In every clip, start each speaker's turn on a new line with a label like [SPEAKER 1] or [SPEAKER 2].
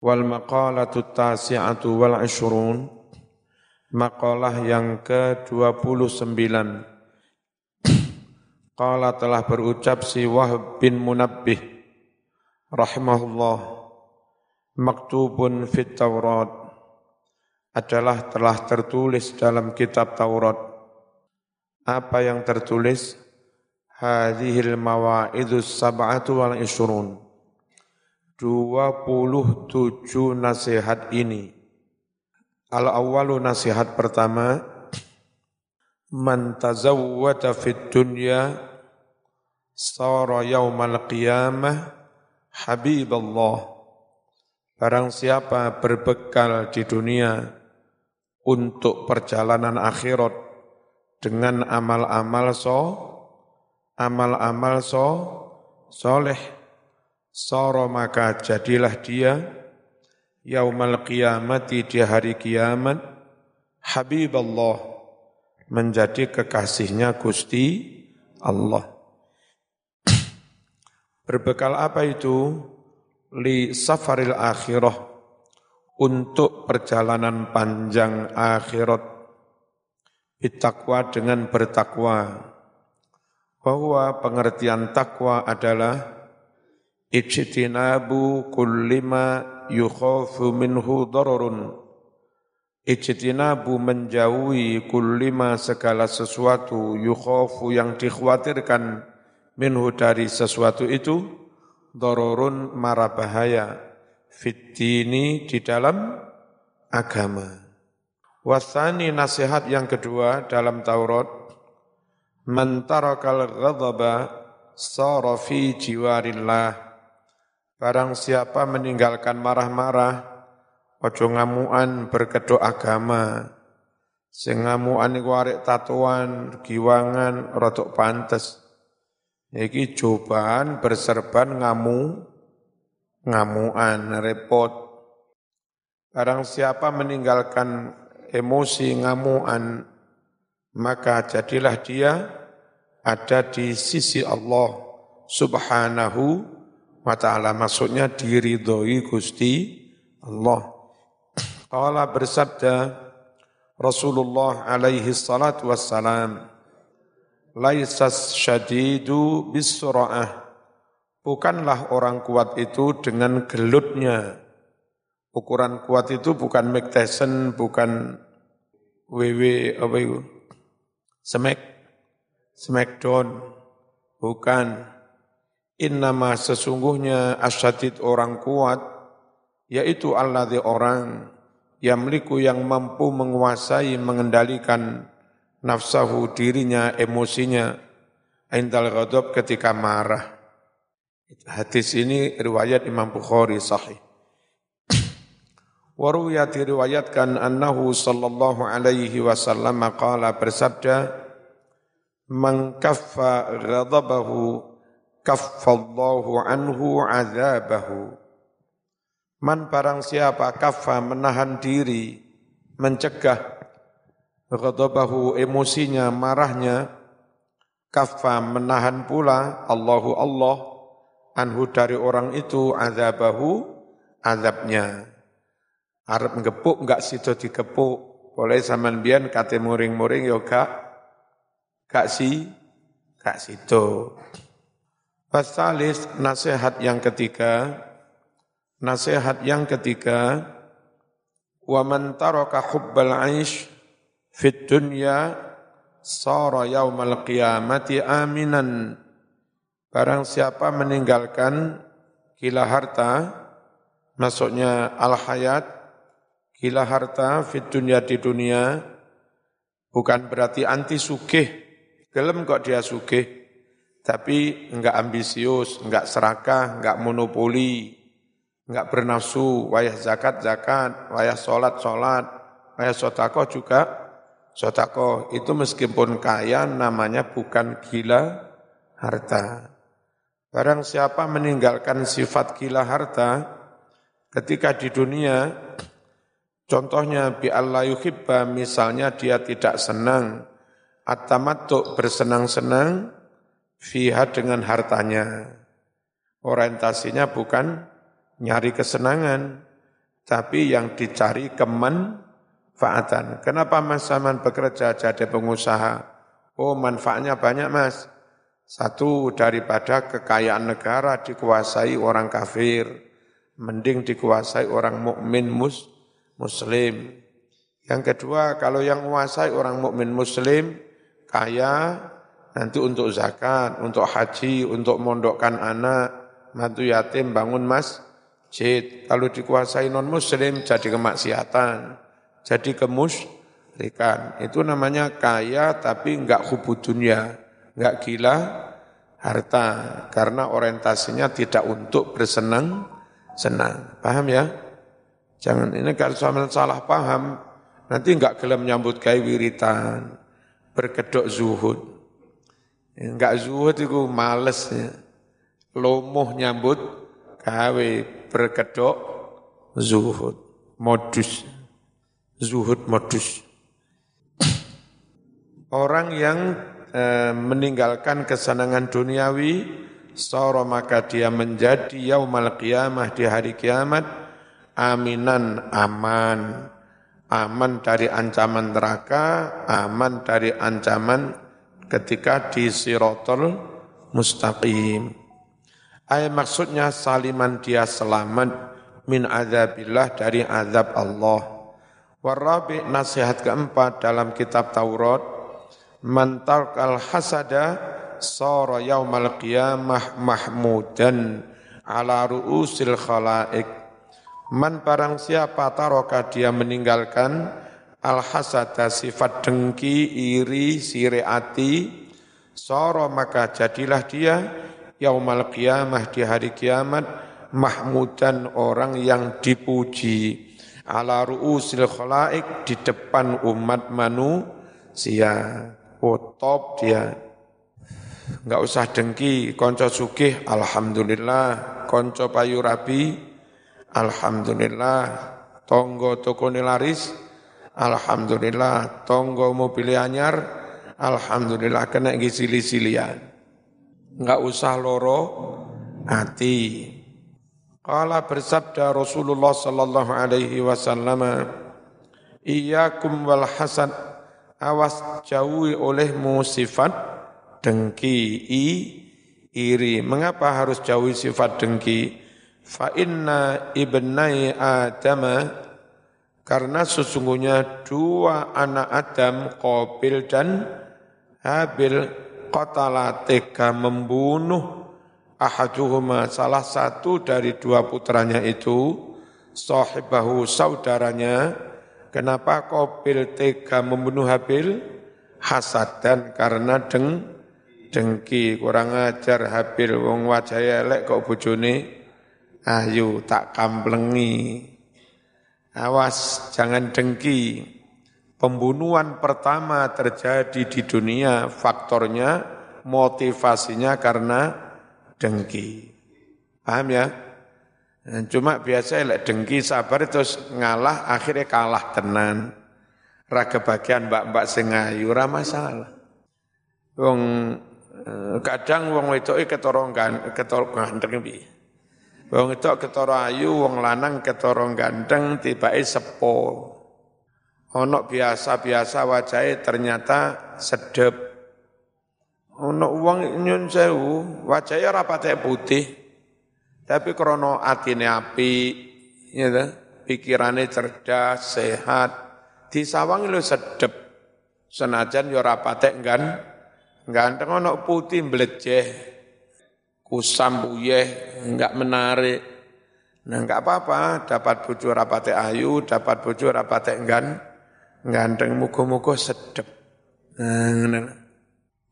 [SPEAKER 1] Wal maqalatu tasi'atu wal ishrun. Maqalah yang ke-29 Qala telah berucap si Wahb bin Munabbih Rahimahullah. Maktubun fit Taurat. Adalah telah tertulis dalam kitab Taurat. Apa yang tertulis? Hadihil mawa'idus sab'atu wal ishrun 27 nasihat ini. Al-awwalu nasihat pertama, man tazawwada fid dunya sara yaumal qiyamah habiballah. Barang siapa berbekal di dunia untuk perjalanan akhirat dengan amal-amal so, amal-amal so, soleh, Soro maka jadilah dia yaumal qiyamati di hari kiamat Habib Allah menjadi kekasihnya Gusti Allah. Berbekal apa itu? Li safaril akhirah untuk perjalanan panjang akhirat. Bitakwa dengan bertakwa. Bahwa pengertian takwa adalah ijtinabu kullima yukhafu minhu dararun. Ijtinabu menjauhi kullima segala sesuatu yukhafu yang dikhawatirkan minhu dari sesuatu itu dararun mara bahaya fitini di dalam agama. Wasani nasihat yang kedua dalam Taurat man tarakal ghadaba sara fi jiwarillah Barang siapa meninggalkan marah-marah, ojo ngamuan berkedok agama. Sing ngamuan iku arek tatuan, giwangan, rotok pantes. Iki cobaan berserban ngamu, ngamuan, repot. Barang siapa meninggalkan emosi ngamuan, maka jadilah dia ada di sisi Allah subhanahu wa ta'ala maksudnya diridhoi Gusti Allah. Qala bersabda Rasulullah alaihi salat wassalam Laisas syadidu bisura'ah Bukanlah orang kuat itu dengan gelutnya. Ukuran kuat itu bukan Mike bukan WW apa itu? Smack, Smackdown, bukan Innama sesungguhnya asyadid orang kuat, yaitu alladhi orang yang meliku yang mampu menguasai, mengendalikan nafsahu dirinya, emosinya, indal ghadab ketika marah. Hadis ini riwayat Imam Bukhari sahih. Waruya diriwayatkan annahu sallallahu alaihi wasallam qala bersabda, Man kaffa ghadabahu kaffallahu anhu azabahu. Man barang siapa kaffa menahan diri, mencegah ghadabahu emosinya, marahnya, kaffa menahan pula Allahu Allah anhu dari orang itu azabahu azabnya. Arab ngepuk enggak sido dikepuk. Boleh zaman bian kate muring-muring yo gak gak si gak sido. Pasalis nasihat yang ketiga, nasihat yang ketiga, wa man taraka hubbal aish fit dunya sara yaumal qiyamati aminan. Barang siapa meninggalkan gila harta, maksudnya al hayat, gila harta fit dunya di dunia, bukan berarti anti sugih, gelem kok dia sugih, tapi enggak ambisius, enggak serakah, enggak monopoli, enggak bernafsu, wayah zakat zakat, wayah solat solat, wayah sotakoh juga sotakoh. Itu meskipun kaya namanya bukan gila harta. Barang siapa meninggalkan sifat gila harta ketika di dunia, contohnya bi Allah yuhibba, misalnya dia tidak senang, atamatuk bersenang-senang, fiha dengan hartanya. Orientasinya bukan nyari kesenangan, tapi yang dicari kemanfaatan. Kenapa Mas Saman bekerja jadi pengusaha? Oh manfaatnya banyak Mas. Satu daripada kekayaan negara dikuasai orang kafir, mending dikuasai orang mukmin mus, muslim. Yang kedua, kalau yang menguasai orang mukmin muslim kaya nanti untuk zakat, untuk haji, untuk mondokkan anak, mantu yatim bangun masjid. Kalau dikuasai non muslim jadi kemaksiatan, jadi kemusyrikan. Itu namanya kaya tapi enggak hubu dunia, enggak gila harta karena orientasinya tidak untuk bersenang senang. Paham ya? Jangan ini kalau salah paham, Nanti enggak gelem nyambut gawe wiritan, berkedok zuhud. Enggak zuhud itu males ya. Lomoh nyambut gawe berkedok zuhud. Modus. Zuhud modus. Orang yang e, meninggalkan kesenangan duniawi, soro maka dia menjadi yaumal qiyamah di hari kiamat, aminan aman aman dari ancaman neraka, aman dari ancaman ketika di sirotol mustaqim. Ayat maksudnya saliman dia selamat min azabillah dari azab Allah. Warabi nasihat keempat dalam kitab Taurat, mantar al hasada sara yaumal qiyamah mahmudan ala ru'usil khalaik Man barang siapa taroka dia meninggalkan al-hasada sifat dengki, iri, sireati, soro maka jadilah dia yaumal qiyamah di hari kiamat mahmudan orang yang dipuji ala ru'usil khalaik di depan umat manusia. Oh top dia. Enggak usah dengki, konco sugih, alhamdulillah, konco payu rabi, Alhamdulillah tonggo toko laris Alhamdulillah tonggo mobil anyar Alhamdulillah kena gisili-silian Enggak usah loro hati. Kala bersabda Rasulullah sallallahu alaihi wasallam Iyakum wal hasad awas jauhi olehmu sifat dengki i iri. Mengapa harus jauhi sifat dengki? Fa inna ibnai Adam karena sesungguhnya dua anak Adam Qabil dan Habil qatala tega membunuh ahaduhuma. Salah satu dari dua putranya itu sahibahu saudaranya kenapa Qabil tega membunuh Habil? Hasad. Dan karena deng dengki. Kurang ajar Habil wong wajah elek kok bojone. Ayo tak kamplengi. Awas jangan dengki. Pembunuhan pertama terjadi di dunia faktornya motivasinya karena dengki. Paham ya? Cuma biasa lek dengki sabar terus ngalah akhirnya kalah tenan. Raga bagian mbak-mbak sing ayu ora masalah. Wong eh, kadang wong wedoke ketorong kan ketorong piye? Wong itu ketara ayu, wong lanang ketara ganteng, tibake sepo. Ono biasa-biasa wajahnya ternyata sedep. Ono wong nyun sewu, wajahnya rapatnya putih, tapi krono atine api, ya pikirannya cerdas, sehat, di sawang lu sedep. Senajan yo rapate kan, ganteng ono putih mleceh kusam buyeh, enggak menarik. Nah enggak apa-apa, dapat bojo rapate ayu, dapat bojo rapate enggan, ganteng muga-muga sedep. Nah,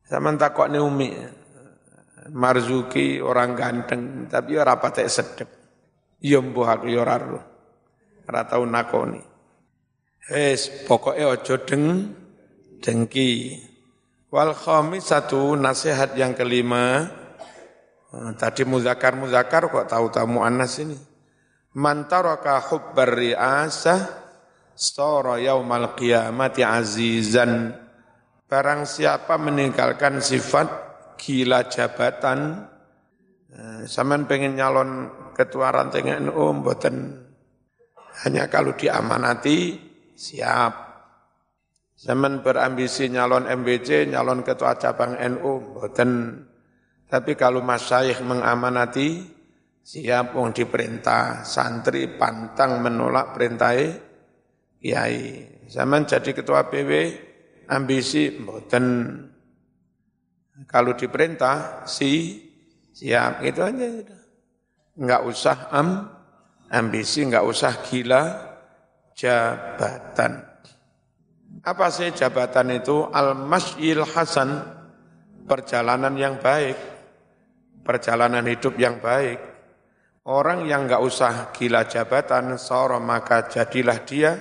[SPEAKER 1] sama takok nih umi, Marzuki orang ganteng, tapi ya rapate sedep. Ya mbuh aku ya ora tau nakoni. Pokoke aja deng dengki. Wal satu nasihat yang kelima, tadi muzakar muzakar kok tahu-tahu muannas ini. Man taraka hubbar ri'asah sara yaumal qiyamati azizan. Barang siapa meninggalkan sifat gila jabatan, eh, Saman pengen nyalon ketua ranting NU mboten Hanya kalau diamanati siap. Zaman berambisi nyalon MBC, nyalon ketua cabang NU, boten. Tapi kalau Mas Syekh mengamanati, siap wong diperintah, santri pantang menolak perintah kiai. Zaman jadi ketua PW, ambisi, boten. Kalau diperintah, si siap, itu aja. Enggak usah am, ambisi, enggak usah gila, jabatan. Apa sih jabatan itu? Al-masyil hasan, perjalanan yang baik, perjalanan hidup yang baik. Orang yang enggak usah gila jabatan, seorang maka jadilah dia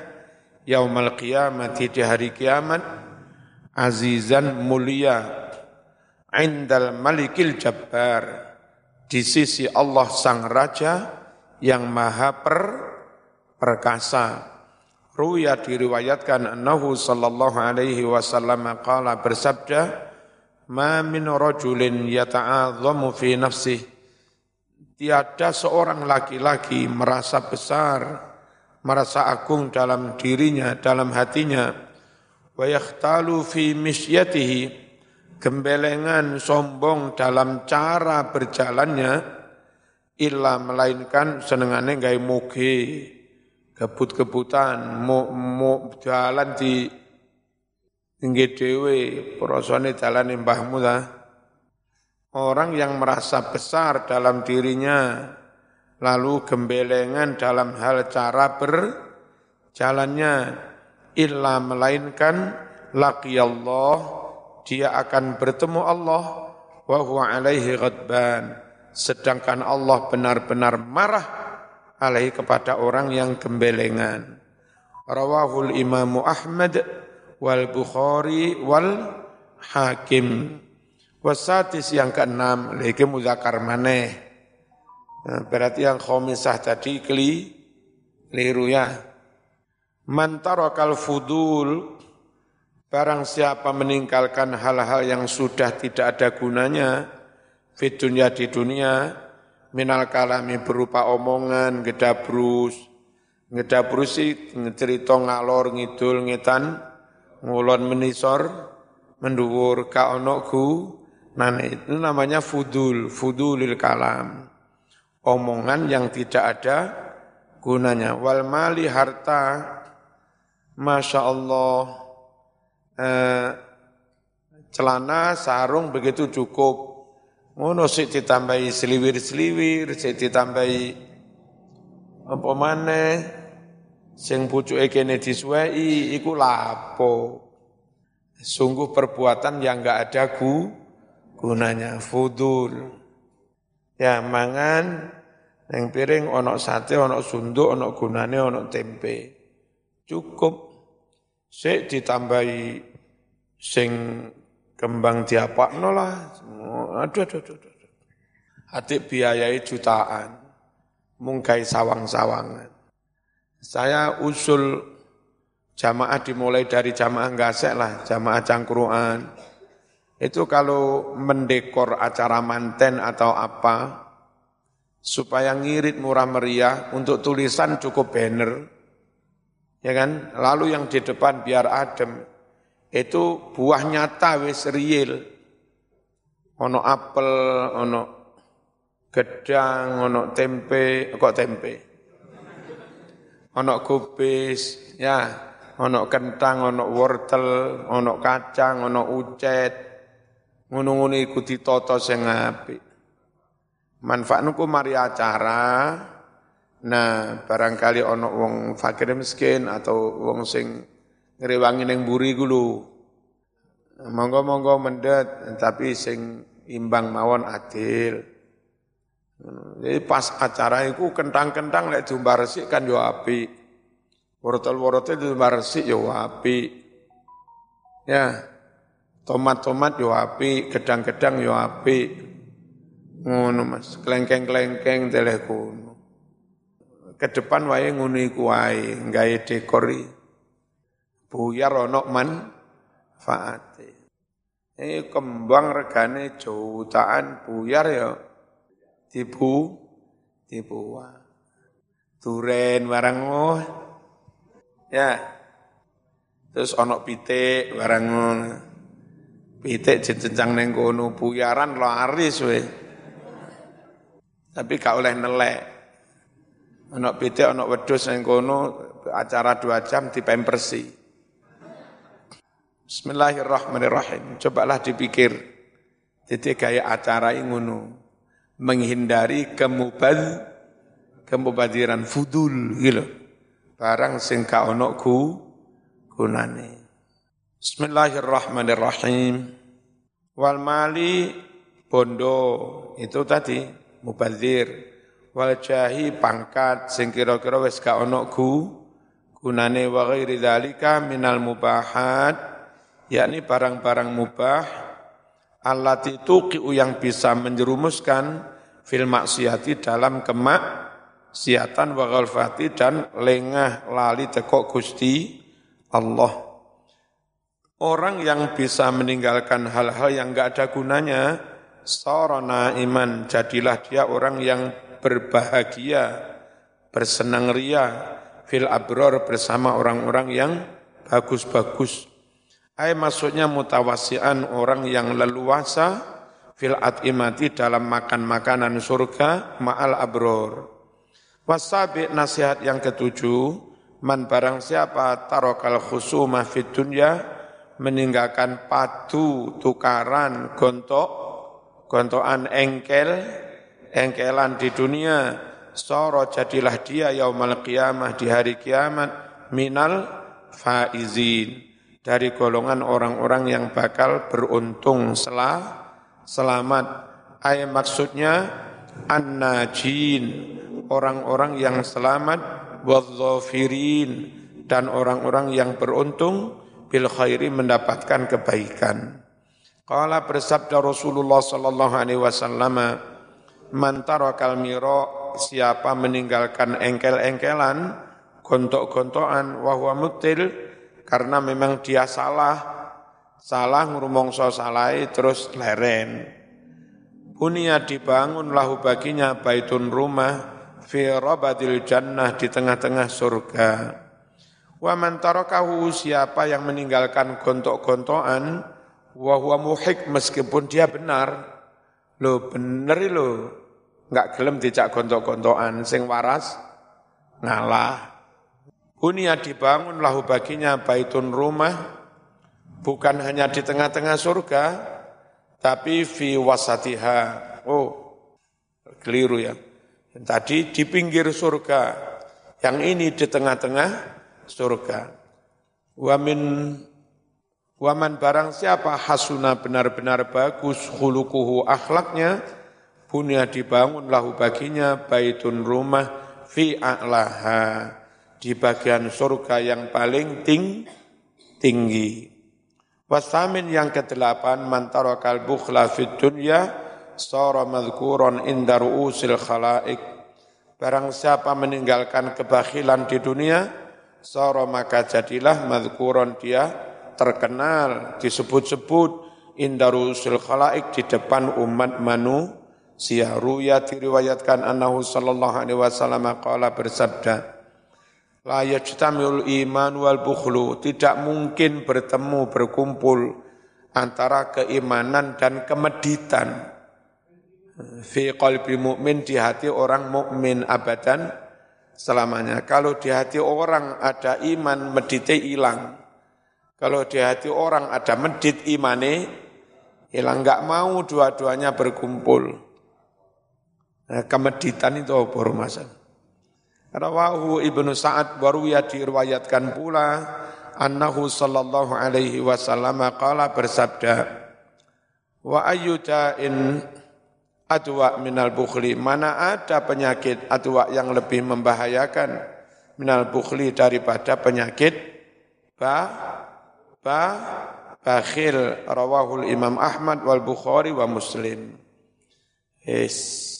[SPEAKER 1] yaumal qiyamati di hari kiamat azizan mulia indal malikil jabbar di sisi Allah sang raja yang maha per perkasa Ruya diriwayatkan annahu sallallahu alaihi wasallam qala bersabda ma min rajulin yata'azzamu fi nafsih. Tiada seorang laki-laki merasa besar merasa agung dalam dirinya dalam hatinya. Wa yakhtalu fi misyatihi gembelengan sombong dalam cara berjalannya illa melainkan senengane gawe muge kebut-kebutan, mau jalan di tinggi dewe, prosone jalan mbahmu lah. Orang yang merasa besar dalam dirinya, lalu gembelengan dalam hal cara berjalannya, illa melainkan laki Allah, dia akan bertemu Allah, wa huwa alaihi ghadban. Sedangkan Allah benar-benar marah alaihi kepada orang yang gembelengan. Rawahul Imam Ahmad wal Bukhari wal Hakim. Wasatis yang keenam, lagi muzakar maneh. Nah, berarti yang khomisah tadi keli, keliru ya. Mantarakal fudul, barang siapa meninggalkan hal-hal yang sudah tidak ada gunanya, fit dunia di dunia, minal kalami berupa omongan, gedabrus, gedabrus sih cerita ngalor ngidul ngetan, ngulon menisor, menduwur ka ono nah itu namanya fudul, fudulil kalam. Omongan yang tidak ada gunanya. Wal mali harta, Masya Allah, eh, celana, sarung begitu cukup Ngono sik ditambahi seliwir-seliwir, sik ditambahi apa maneh sing pucuke kene disuwei iku lapo. Sungguh perbuatan yang enggak ada gu, gunanya fudul. Ya mangan yang piring ono sate, ono sunduk, ono gunane, ono tempe. Cukup. Sik ditambahi sing kembang diapakno lah. Aduh, aduh, aduh, aduh. Adik biayai jutaan, mungkai sawang-sawangan. Saya usul jamaah dimulai dari jamaah gasek lah, jamaah cangkruan. Itu kalau mendekor acara manten atau apa, supaya ngirit murah meriah, untuk tulisan cukup banner, ya kan? Lalu yang di depan biar adem, itu buah nyata wis real. Ono apel, ono gedang, ono tempe, kok tempe. Ono kubis, ya, ono kentang, ono wortel, ono kacang, ono ucet. Ngono-ngono iku ditata sing apik. Manfaat niku mari acara. Nah, barangkali ono wong fakir miskin atau wong sing ngrewangi ning mburi ku lho. Monggo-monggo mendet tapi sing imbang mawon adil. Jadi pas acara itu kentang-kentang lek diumbar resik kan yo api. Wortel-wortel diumbar resik yo api. Ya. Tomat-tomat yo api, gedang-gedang yo api. Ngono Mas, klengkeng-klengkeng teleh kono. Ke depan wae ngono iku wae, gawe dekori buyar ono manfaate. Ini kembang regane jutaan buyar ya dibu dibuang. duren barang oh. Ya. Terus onok pitik barang pitik jencang neng kono puyaran laris we. Tapi gak oleh nelek. Onok pitik onok wedhus neng kono acara dua jam di pempersi. Bismillahirrahmanirrahim. Cobalah dipikir. Jadi kayak acara ngono. Menghindari kemubad, kemubadiran fudul gitu. Barang sing ka ono ku gunane. Bismillahirrahmanirrahim. Wal mali bondo itu tadi mubadzir. Wal jahi pangkat sing kira-kira wis ka ono ku gunane wa ghairi minal mubahat yakni barang-barang mubah allati tuqi'u yang bisa menjerumuskan fil maksiati dalam kemak siatan wa ghalfati dan lengah lali tekok Gusti Allah. Orang yang bisa meninggalkan hal-hal yang enggak ada gunanya, sorona iman, jadilah dia orang yang berbahagia, bersenang ria, fil abror bersama orang-orang yang bagus-bagus. Ay maksudnya mutawasian orang yang leluasa fil atimati dalam makan makanan surga ma'al abror. Wasabi nasihat yang ketujuh, man barang siapa tarokal khusumah fid dunya, meninggalkan patu, tukaran, gontok, gontokan engkel, engkelan di dunia, soro jadilah dia yaumal qiyamah di hari kiamat, minal faizin dari golongan orang-orang yang bakal beruntung selah selamat. Ayat maksudnya an-najin, orang-orang yang selamat, wadzafirin, dan orang-orang yang beruntung bil khairi mendapatkan kebaikan. Qala bersabda Rasulullah sallallahu alaihi wasallam, "Man tarakal mira, siapa meninggalkan engkel-engkelan, gontok-gontokan wa huwa mutil, karena memang dia salah, salah ngurumongso salai terus leren. Bunia dibangun lahu baginya baitun rumah fi rabadil jannah di tengah-tengah surga. Wa man tarakahu siapa yang meninggalkan gontok-gontokan wa huwa muhik meskipun dia benar. Lo bener lo, enggak gelem dijak gontok-gontokan sing waras ngalah. Bunia dibangun lahu baginya baitun rumah, bukan hanya di tengah-tengah surga, tapi fi wasatiha. Oh, keliru ya. Tadi di pinggir surga, yang ini di tengah-tengah surga. Wamin Waman barang siapa hasuna benar-benar bagus hulukuhu akhlaknya, bunia dibangun lahu baginya baitun rumah fi a'laha di bagian surga yang paling ting, tinggi. Wasamin yang kedelapan mantarakal bukhla fid dunya sara madhkuran inda ru'usil khalaik. Barang siapa meninggalkan kebakhilan di dunia, sara maka jadilah madhkuran dia terkenal, disebut-sebut inda ru'usil khalaik di depan umat manusia. Ruya diriwayatkan annahu sallallahu alaihi wasallam qala bersabda, La yajtamiul iman wal bukhlu. Tidak mungkin bertemu, berkumpul antara keimanan dan kemeditan. Fi qalbi mu'min di hati orang mukmin abadan selamanya. Kalau di hati orang ada iman, medite hilang. Kalau di hati orang ada medit imane, hilang. Enggak mau dua-duanya berkumpul. Nah, kemeditan itu apa rumasan? Rawahu Ibnu Sa'ad waruya diriwayatkan pula annahu sallallahu alaihi wasallam qala bersabda wa ayyuda'in adwa minal bukhli mana ada penyakit adwa yang lebih membahayakan minal bukhli daripada penyakit ba ba bakhil rawahul Imam Ahmad wal Bukhari wa Muslim. Yes.